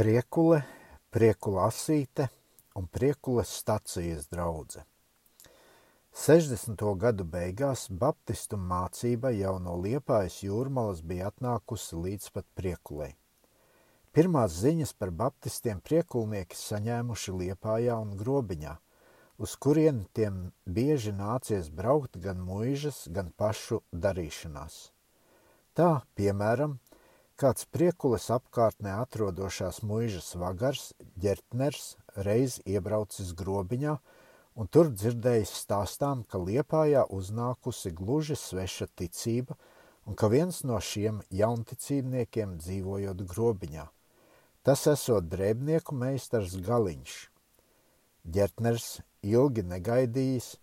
Priekule, priekula asīte un priekules stacijas draudze. 60. gadu beigās baptistu mācība jau no Liepājas jūrmalas bija atnākusi līdz pat priekulei. Pirmās ziņas par baptistiem priekulnieki saņēmuši Liepājā un Grobiņā, uz kurieni tiem bieži nācies braukt gan muižas, gan pašu darīšanās. Tā, piemēram, Kāds priekules apkārtnē atrodošās muižas vagars, ģertners, reiz iebraucis grobiņā un tur dzirdējis stāstām, ka Liepājā uznākusi gluži sveša ticība un ka viens no šiem jaunticībniekiem dzīvojot grobiņā. Tas esot drēbnieku meistars Galiņš. Ģertners ilgi negaidījis,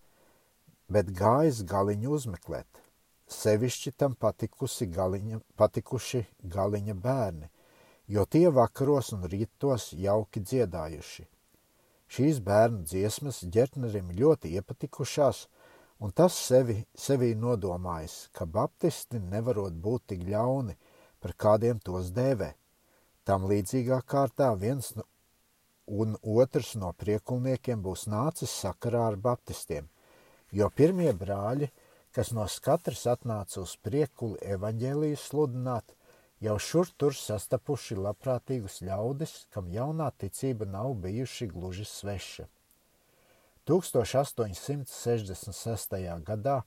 bet gājis Galiņu uzmeklēt. Sevišķi tam galiņa, patikuši galiņa bērni, jo tie vakaros un rītos jauki dziedājuši. Šīs bērnu dziesmas ģertnerim ļoti iepatikušās, un tas sevi, sevī nodomājis, ka baptisti nevarot būt tik ļauni, par kādiem tos dēvē. Tam līdzīgā kārtā viens no, un otrs no priekulniekiem būs nācis sakarā ar baptistiem, jo pirmie brāļi – kas no skatras atnāca uz priekuli evaņģēliju sludināt, jau šur tur sastapuši labprātīgus ļaudis, kam jaunā ticība nav bijuši gluži sveša. 1866. gadā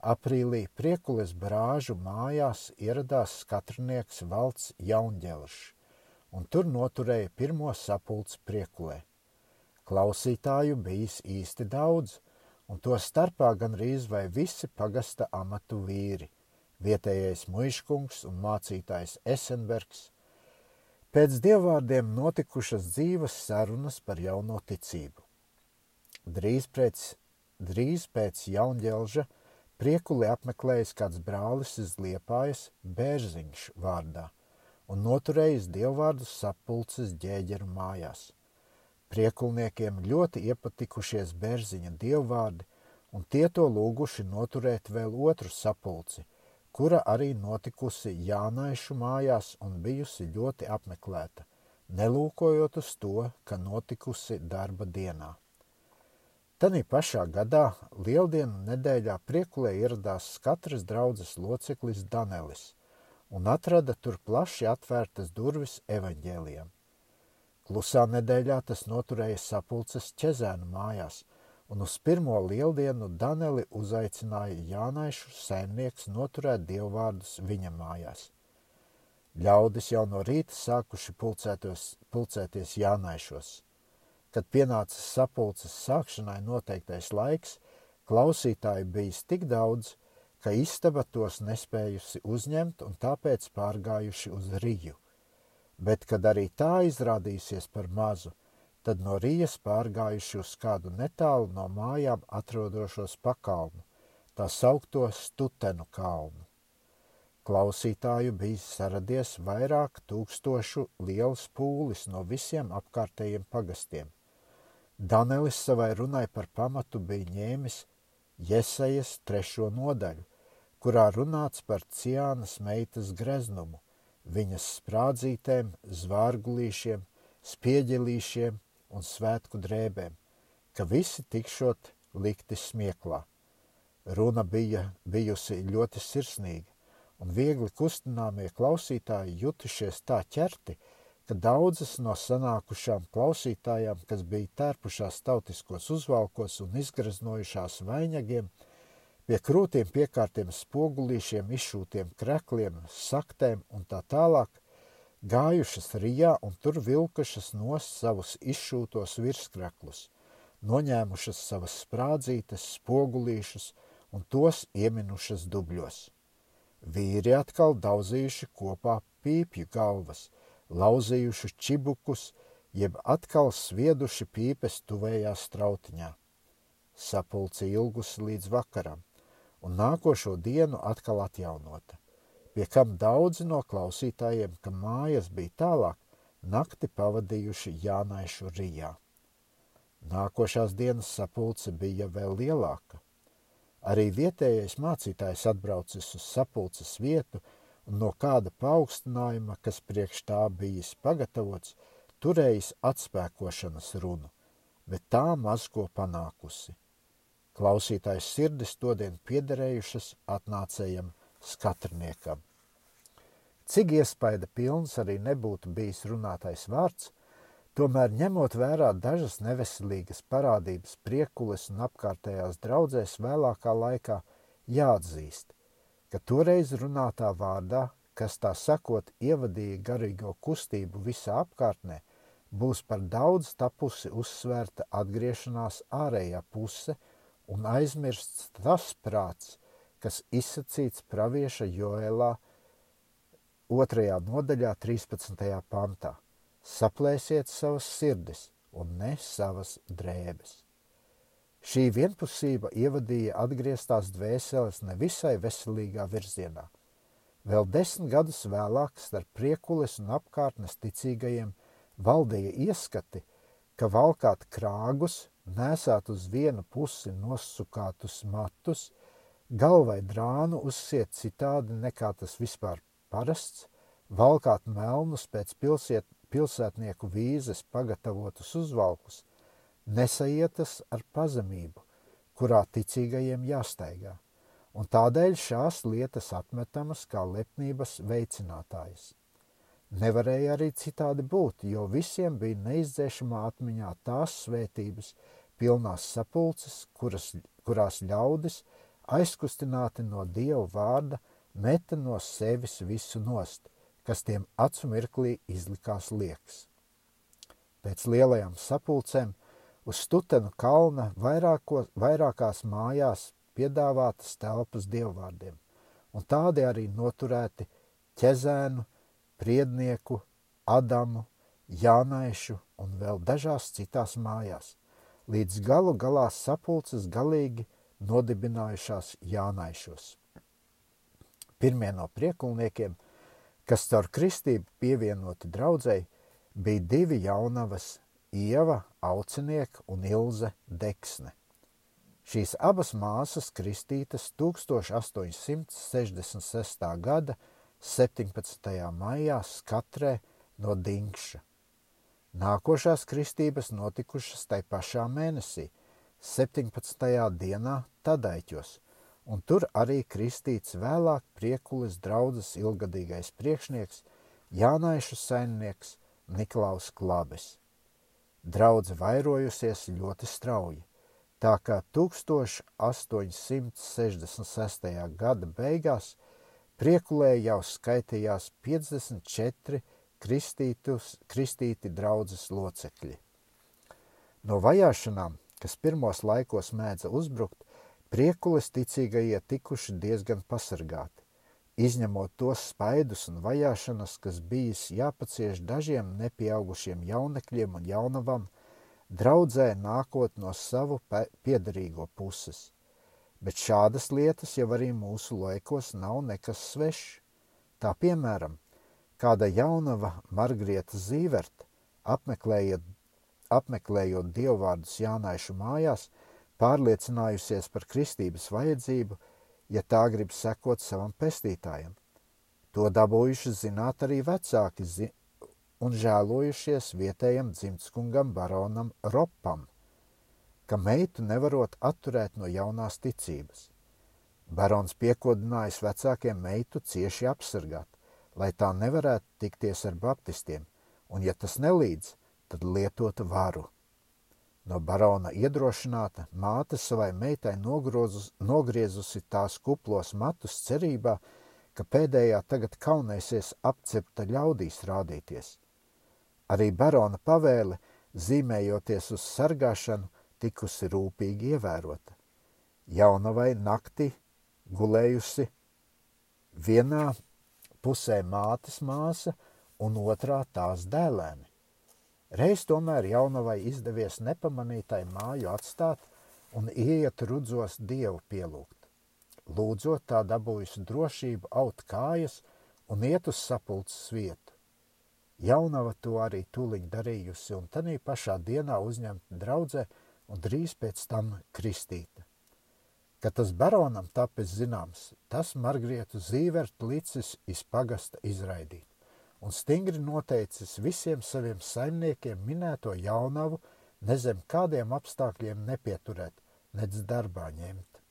aprīlī priekules brāžu mājās ieradās skatrnieks valsts Jaunģelšs, un tur noturēja pirmo sapulci priekulē. Klausītāju bijis īsti daudz – un to starpā gandrīz vai visi pagasta amatu vīri, vietējais muiškungs un mācītājs Esenbergs. Pēc dievvvārdiem notikušas dzīves sarunas par jauno ticību. Drīz pēc, drīz pēc jaunģelža priekuli apmeklējis kāds brālis iz Liepājas Bērziņš vārdā un noturējis dievvvārdu sapulces ģēģeru mājās. Priekulniekiem ļoti iepatikušies Bērziņa dievvvārdi, un tie to lūguši noturēt vēl otru sapulci, kura arī notikusi Jānaišu mājās un bijusi ļoti apmeklēta, nelūkojot uz to, ka notikusi darba dienā. Tanī pašā gadā lieldienu nedēļā priekulē ieradās katras draudzes loceklis Danelis un atrada tur plaši atvērtas durvis evaņģēlijam. Klusā nedēļā tas noturēja sapulces ķezēnu mājās, un uz pirmo lieldienu Daneli uzaicināja Jānaišu saimnieks noturēt dievvvārdus viņa mājās. Ļaudis jau no rīta sākuši pulcēties Jānaišos. Kad pienāca sapulces sākšanai noteiktais laiks, klausītāji bijis tik daudz, ka istaba tos nespējusi uzņemt un tāpēc pārgājuši uz Riju bet kad arī tā izrādīsies par mazu, tad no Rīgas pārgājuši uz kādu netālu no mājām atrodošos pakalnu, tā saukto Stutenu kalnu. Klausītāju bija saradies vairāk tūkstošu liels pūlis no visiem apkārtējiem pagastiem. Danelis savai runai par pamatu bija ņēmis Jesajas trešo nodaļu, kurā runāts par Ciānas meitas greznumu, viņas sprādzītēm, zvārgulīšiem, spieģelīšiem un svētku drēbēm, ka visi tikšot likti smieklā. Runa bija bijusi ļoti sirsnīga, un viegli kustināmie klausītāji jutušies tā ķerti, ka daudzas no sanākušām klausītājām, kas bija tērpušās tautiskos uzvalkos un izgraznojušās vainagiem, pie krūtīm piekārtiem spogulīšiem, izšūtiem krekliem, saktēm un tā tālāk, gājušas rijā un tur vilkušas nos savus izšūtos virskreklus, noņēmušas savas sprādzītes, spogulīšus un tos ieminušas dubļos. Vīri atkal daudzījuši kopā pīpju galvas, lauzījuši čibukus, jeb atkal svieduši pīpes tuvējā strautiņā. Sapulci ilgusi līdz vakaram un nākošo dienu atkal atjaunota, pie kam daudzi no klausītājiem, ka mājas bija tālāk, nakti pavadījuši Jānaišu Rijā. Nākošās dienas sapulce bija vēl lielāka. Arī vietējais mācītājs atbraucis uz sapulces vietu un no kāda paaugstinājuma, kas priekš tā bijis pagatavots, turējis atspēkošanas runu, bet tā maz ko panākusi. Klausītājs sirdis todien piederējušas atnācējam skatrniekam. Cik iespaida pilns arī nebūtu bijis runātais vārds, tomēr ņemot vērā dažas neveselīgas parādības priekulis un apkārtējās draudzēs vēlākā laikā, jāatzīst, ka toreiz runātā vārdā kas tā sakot ievadīja garīgo kustību visā apkārtnē, būs par daudz tapusi uzsvērta atgriešanās ārējā puse un aizmirsts tas prāts, kas izsacīts pravieša Joēlā otrajā nodaļā 13. pantā. Saplēsiet savas sirdis un ne savas drēbes. Šī vienpusība ievadīja atgrieztās dvēseles nevisai veselīgā virzienā – Vēl desmit gadus vēlāk starp priekules un apkārtnes ticīgajiem valdīja ieskati, ka valkāt krāgus, nesāt uz vienu pusi nosukātus matus, galvai drānu uzsiet citādi nekā tas vispār parasts, valkāt melnus pēc pilsiet, pilsētnieku vīzes pagatavotus uzvalkus, nesaietas ar pazemību, kurā ticīgajiem jāstaigā un tādēļ šās lietas atmetamas kā lepnības veicinātājas. Nevarēja arī citādi būt, jo visiem bija neizdzēšamā atmiņā tās svētības, pilnās sapulces, kuras, kurās ļaudis, aizkustināti no Dieva vārda, meta no sevis visu nost, kas tiem acu mirklī izlikās liekas. Pēc lielajām sapulcēm uz Stutenu kalna vairāko, vairākās mājās piedāvātas telpas dievvvārdiem, un tādi arī noturēti ķezēnu, priednieku, Adamu, Jānaišu un vēl dažās citās mājās, līdz galu galā sapulces galīgi nodibinājušās Jānaišos. Pirmie no priekulniekiem, kas caur kristību pievienoti draudzēji, bija divi jaunavas – Ieva Aucinieka un Ilze Deksne – Šīs abas māsas kristītas 1866. gada 17. maijā skatrē no Dinkša. Nākošās kristības notikušas tai pašā mēnesī, 17. dienā Tadaiķos, un tur arī kristīts vēlāk priekulis draudzes ilgadīgais priekšnieks, Jānaišu saimnieks Niklaus Klabes. Draudze vairojusies ļoti strauji tā kā 1866. gada beigās Priekulē jau skaitījās 54 kristītus, kristīti draudzes locekļi. No vajāšanām, kas pirmos laikos mēdza uzbrukt, priekules ticīgajie tikuši diezgan pasargāti, izņemot tos spaidus un vajāšanas, kas bijis jāpacieš dažiem nepieaugušiem jaunekļiem un jaunavam, draudzē nākot no savu piederīgo puses. Bet šādas lietas jau arī mūsu laikos nav nekas svešs. Tā piemēram, kāda jaunava Margrieta Zīverta, apmeklējot, dievvvārdus Jānaišu mājās, pārliecinājusies par kristības vajadzību, ja tā grib sekot savam pestītājam. To dabūjuši zināt arī vecāki, un žēlojušies vietējam dzimtskungam baronam Ropam, ka meitu nevarot atturēt no jaunās ticības. Barons piekodinājis vecākiem meitu cieši apsargāt, lai tā nevarētu tikties ar baptistiem, un, ja tas nelīdz, tad lietota varu. No barona iedrošināta māte savai meitai nogrozus, nogriezusi tās kuplos matus cerībā, ka pēdējā tagad kaunēsies apcepta ļaudīs rādīties – Arī barona pavēle, zīmējoties uz sargāšanu, tikusi rūpīgi ievērota. Jaunavai nakti gulējusi vienā pusē mātes māsa un otrā tās dēlēni. Reiz tomēr jaunavai izdevies nepamanītai māju atstāt un ieiet rudzos dievu pielūgt. Lūdzot tā dabūjusi drošību aut kājas un iet uz sapulces vietu. Jaunava to arī tūlīt darījusi un tanī pašā dienā uzņemta draudzē un drīz pēc tam kristīta. Kad tas baronam tapis zināms, tas Margrietu Zīvertu licis iz pagasta izraidīt, un stingri noteicis visiem saviem saimniekiem minēto jaunavu nezem kādiem apstākļiem nepieturēt, nedz darbā ņemt.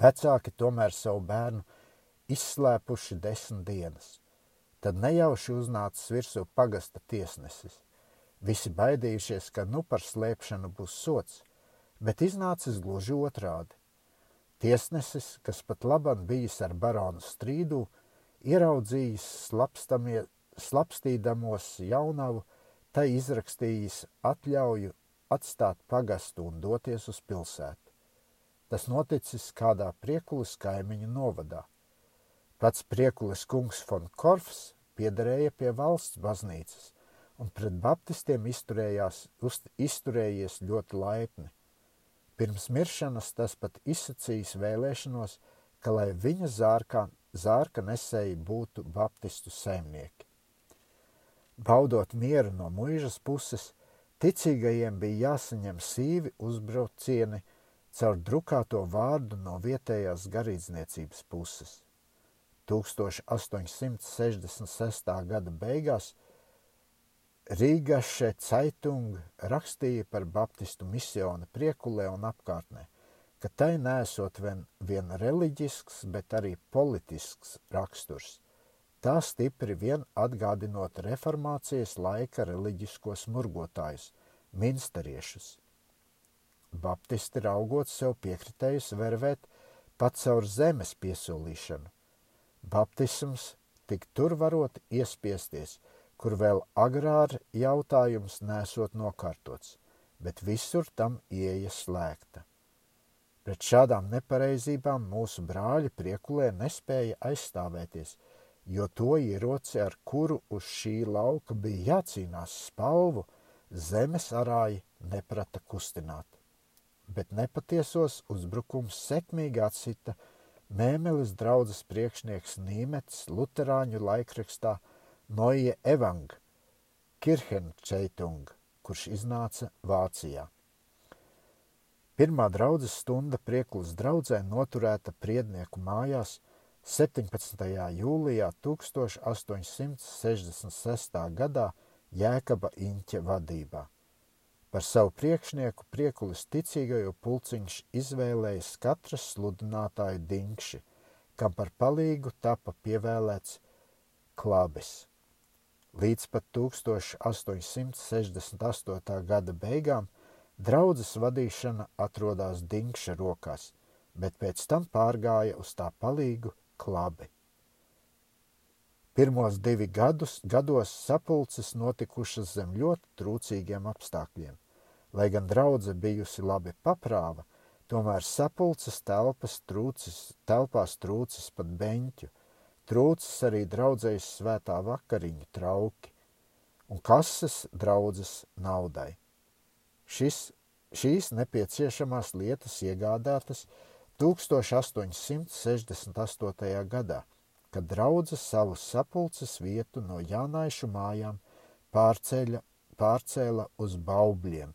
Vecāki tomēr savu bērnu izslēpuši desmit dienas. Tad nejauši uznācis virsū pagasta tiesnesis. Visi baidījušies, ka nu par slēpšanu būs sots, bet iznācis gluži otrādi. Tiesnesis, kas pat labam bijis ar baronu strīdū, ieraudzījis slapstīdamos jaunavu, tai izrakstījis atļauju atstāt pagastu un doties uz pilsētu. Tas noticis kādā priekulis kaimiņu novadā. Pats priekulis kungs von Korfs piederēja pie valsts baznīcas un pret baptistiem izturējās, uz, izturējies ļoti laipni. Pirms miršanas tas pat izsacījis vēlēšanos, ka lai viņa zārkā, zārka nesēji būtu baptistu saimnieki. Baudot mieru no muižas puses, ticīgajiem bija jāsaņem sīvi uzbraucieni caur drukāto vārdu no vietējās garīdzniecības puses. 1866. gada beigās Rīgaše Caitung rakstīja par baptistu misionu priekulē un apkārtnē, ka tai nesot vien, vien reliģisks, bet arī politisks raksturs tā stipri vien atgādinot reformācijas laika reliģiskos murgotājus, minstariešus. Baptisti raugot sev piekritējus vervēt pat caur zemes piesolīšanu. Baptisms tik tur varot iespiesties, kur vēl agrāri jautājums nesot nokārtots, bet visur tam ieeja slēgta. Pret šādām nepareizībām mūsu brāļi priekulē nespēja aizstāvēties – jo to ieroci, ar kuru uz šī lauka bija jācīnās spalvu, zemes arāji neprata kustināt. Bet nepatiesos uzbrukums sekmīgi atsita Mēmelis draudzes priekšnieks Nīmets Luterāņu laikrakstā Noie Evang, Kirchenčeitung, kurš iznāca Vācijā. Pirmā draudzes stunda prieklas draudzē noturēta priednieku mājās – 17. jūlijā 1866. gadā Jēkaba Inķa vadībā. Par savu priekšnieku priekulis ticīgajo pulciņš izvēlējis katras sludinātāju dinkši, kam par palīgu tapa pievēlēts klabis. Līdz pat 1868. gada beigām draudzes vadīšana atrodās dinkša rokās, bet pēc tam pārgāja uz tā palīgu klabi. Pirmos divi gadus, gados sapulces notikušas zem ļoti trūcīgiem apstākļiem. Lai gan draudze bijusi labi paprāva, tomēr sapulces telpas trūcis, telpās trūcis pat beņķu, trūcis arī draudzējas svētā vakariņu trauki un kases draudzes naudai. Šis, šīs nepieciešamās lietas iegādātas 1868. gadā, kad draudzes savu sapulces vietu no Jānaišu mājām pārceļa, pārcēla uz Baubļiem,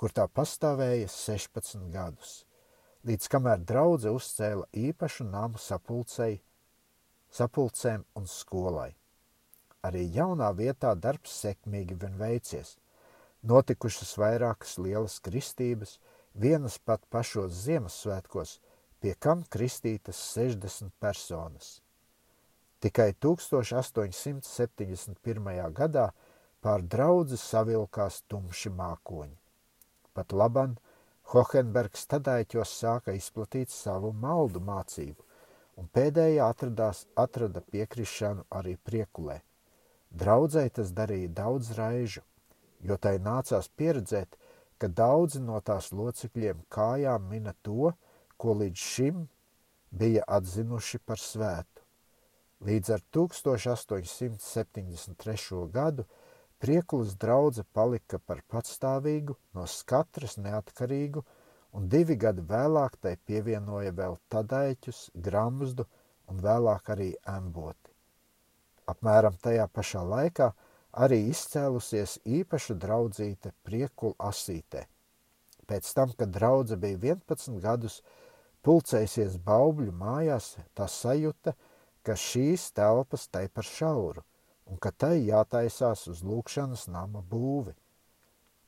kur tā pastāvēja 16 gadus, līdz kamēr draudze uzcēla īpašu namu sapulcei, sapulcēm un skolai. Arī jaunā vietā darbs sekmīgi vien veicies. Notikušas vairākas lielas kristības – vienas pat pašos Ziemassvētkos, pie kam kristītas 60 personas. Tikai 1871. gadā pār draudzi savilkās tumši mākoņi. Pat laban Hohenbergs tadaiķos sāka izplatīt savu maldu mācību, un pēdējā atradās, atrada piekrišanu arī priekulē. Draudzēji tas darīja daudz raižu, jo tai nācās pieredzēt, ka daudzi no tās locekļiem kājām mina to, ko līdz šim bija atzinuši par svētu. Līdz ar 1873. gadu Priekulas draudze palika par patstāvīgu, no skatras neatkarīgu, un divi gadi vēlāk tai pievienoja vēl tadaiķus, gramzdu un vēlāk arī emboti. Apmēram tajā pašā laikā arī izcēlusies īpaša draudzīte priekul asītē. Pēc tam, kad draudze bija 11 gadus pulcējusies baubļu mājās, tā sajuta, ka šīs telpas tai par šauru, un ka tai jātaisās uz lūkšanas nama būvi.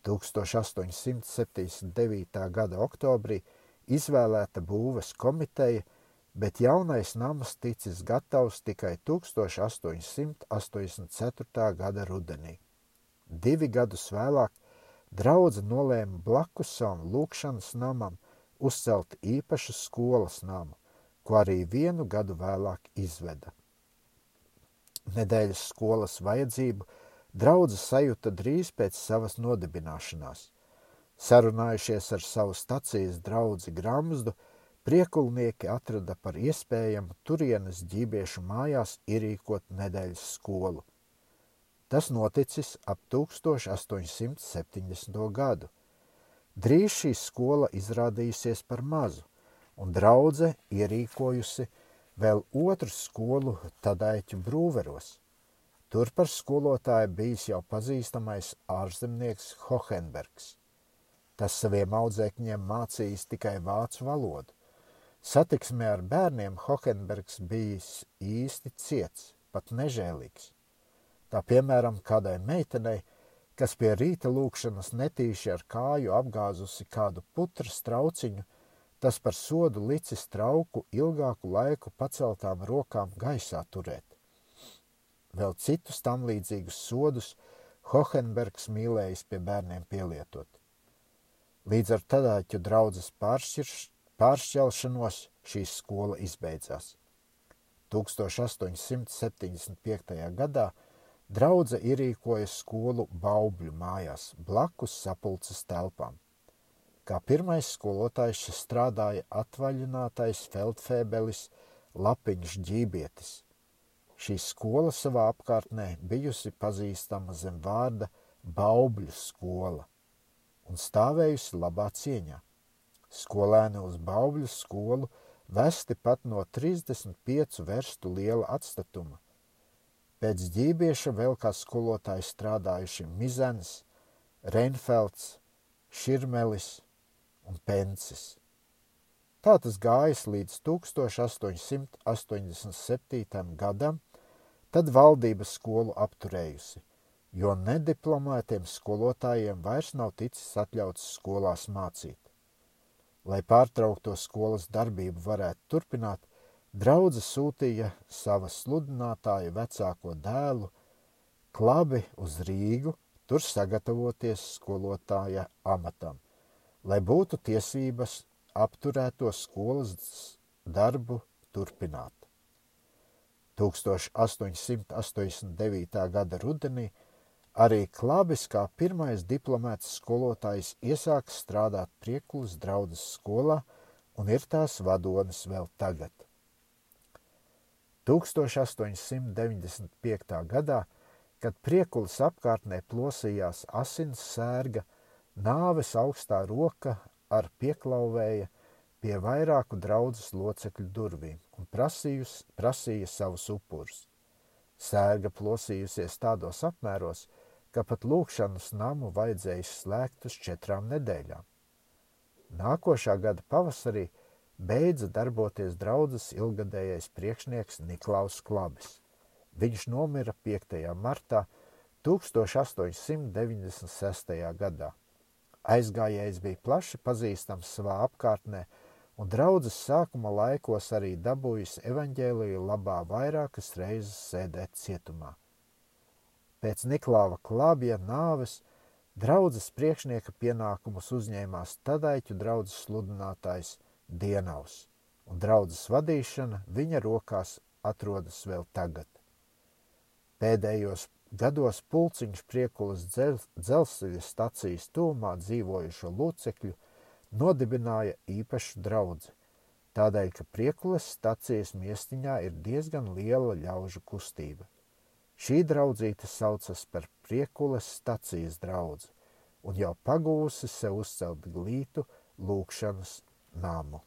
1879. gada oktobrī izvēlēta būves komiteja, bet jaunais nams ticis gatavs tikai 1884. gada rudenī. Divi gadus vēlāk draudze nolēma blakus savam lūkšanas namam uzcelt īpašu skolas namu, ko arī vienu gadu vēlāk izveda. Nedēļas skolas vajadzību draudzes sajūta drīz pēc savas nodibināšanās. Sarunājušies ar savu stacijas draugu Gramsdu, priekulnieki atrada par iespējamu turienes ģībiešu mājās ierīkot nedēļas skolu. Tas noticis ap 1870. gadu. Drīz šī skola izrādījusies par mazu, un draudze ierīkojusi vēl otru skolu Tadaiķu brūveros. Tur par skolotāju bijis jau pazīstamais ārzemnieks Hohenbergs. Tas saviem audzēkņiem mācījis tikai vācu valodu. Satiksmē ar bērniem Hohenbergs bijis īsti ciets, pat nežēlīgs. Tā piemēram kādai meitenei, kas pie rīta lūkšanas netīši ar kāju apgāzusi kādu putras trauciņu, tas par sodu licis trauku ilgāku laiku paceltām rokām gaisā turēt. Vēl citus tam līdzīgus sodus Hohenbergs mīlējis pie bērniem pielietot. Līdz ar tādāķu draudzes pāršķelšanos šī skola izbeidzās. 1875. gadā draudze ierīkoja skolu Baubļu mājās blakus sapulces telpām. Kā pirmais skolotājs strādāja atvaļinātais feldfēbelis Lapiņš ģībietis. Šī skola savā apkārtnē bijusi pazīstama zem vārda Baubļu skola – un stāvējusi labā cieņā. Skolēni uz Baubļu skolu vesti pat no 35 verstu liela atstatuma. Pēc ģībieša vēl kā skolotāji strādājuši Mizens, Reinfelds, Širmelis un Pencis. Tā tas gājas līdz 1887. gadam, tad valdības skolu apturējusi – jo nediplomētiem skolotājiem vairs nav ticis atļauts skolās mācīt. Lai pārtraukto skolas darbību varētu turpināt, draudze sūtīja sava sludinātāja vecāko dēlu klabi uz Rīgu, tur sagatavoties skolotāja amatam, lai būtu tiesības apturēto skolas darbu turpināt. 1889. gada rudenī Arī Klabis kā pirmais diplomēts skolotājs iesāka strādāt Priekulas draudzes skolā un ir tās vadonis vēl tagad. 1895. gadā, kad Priekulas apkārtnē plosījās asins sērga, nāves augstā roka ar pieklauvēja pie vairāku draudzes locekļu durvīm un prasījus, prasīja savus upurus. Sērga plosījusies tādos apmēros, ka pat lūkšanas namu vajadzēja slēgt uz četrām nedēļām. Nākošā gada pavasarī beidza darboties draudzes ilgadējais priekšnieks Niklaus Klabis. Viņš nomira 5. martā 1896. gadā. Aizgājējs bija plaši pazīstams savā apkārtnē, un draudzes sākuma laikos arī dabūjis evaņģēliju labā vairākas reizes sēdēt cietumā. Pēc Niklāva Klābja nāves draudzes priekšnieka pienākumus uzņēmās Tadaiķu draudzes sludinātājs Dienaus, un draudzes vadīšana viņa rokās atrodas vēl tagad. Pēdējos gados pulciņš priekulas dzel, dzelzceļa stacijas tūmā dzīvojušo locekļu nodibināja īpašu draudzi, tādēļ, ka priekulas stacijas miestiņā ir diezgan liela ļaužu kustība. Šī draudzīte saucas par priekules stacijas draudzi un jau pagūsi sev uzcelt glītu lūkšanas namu.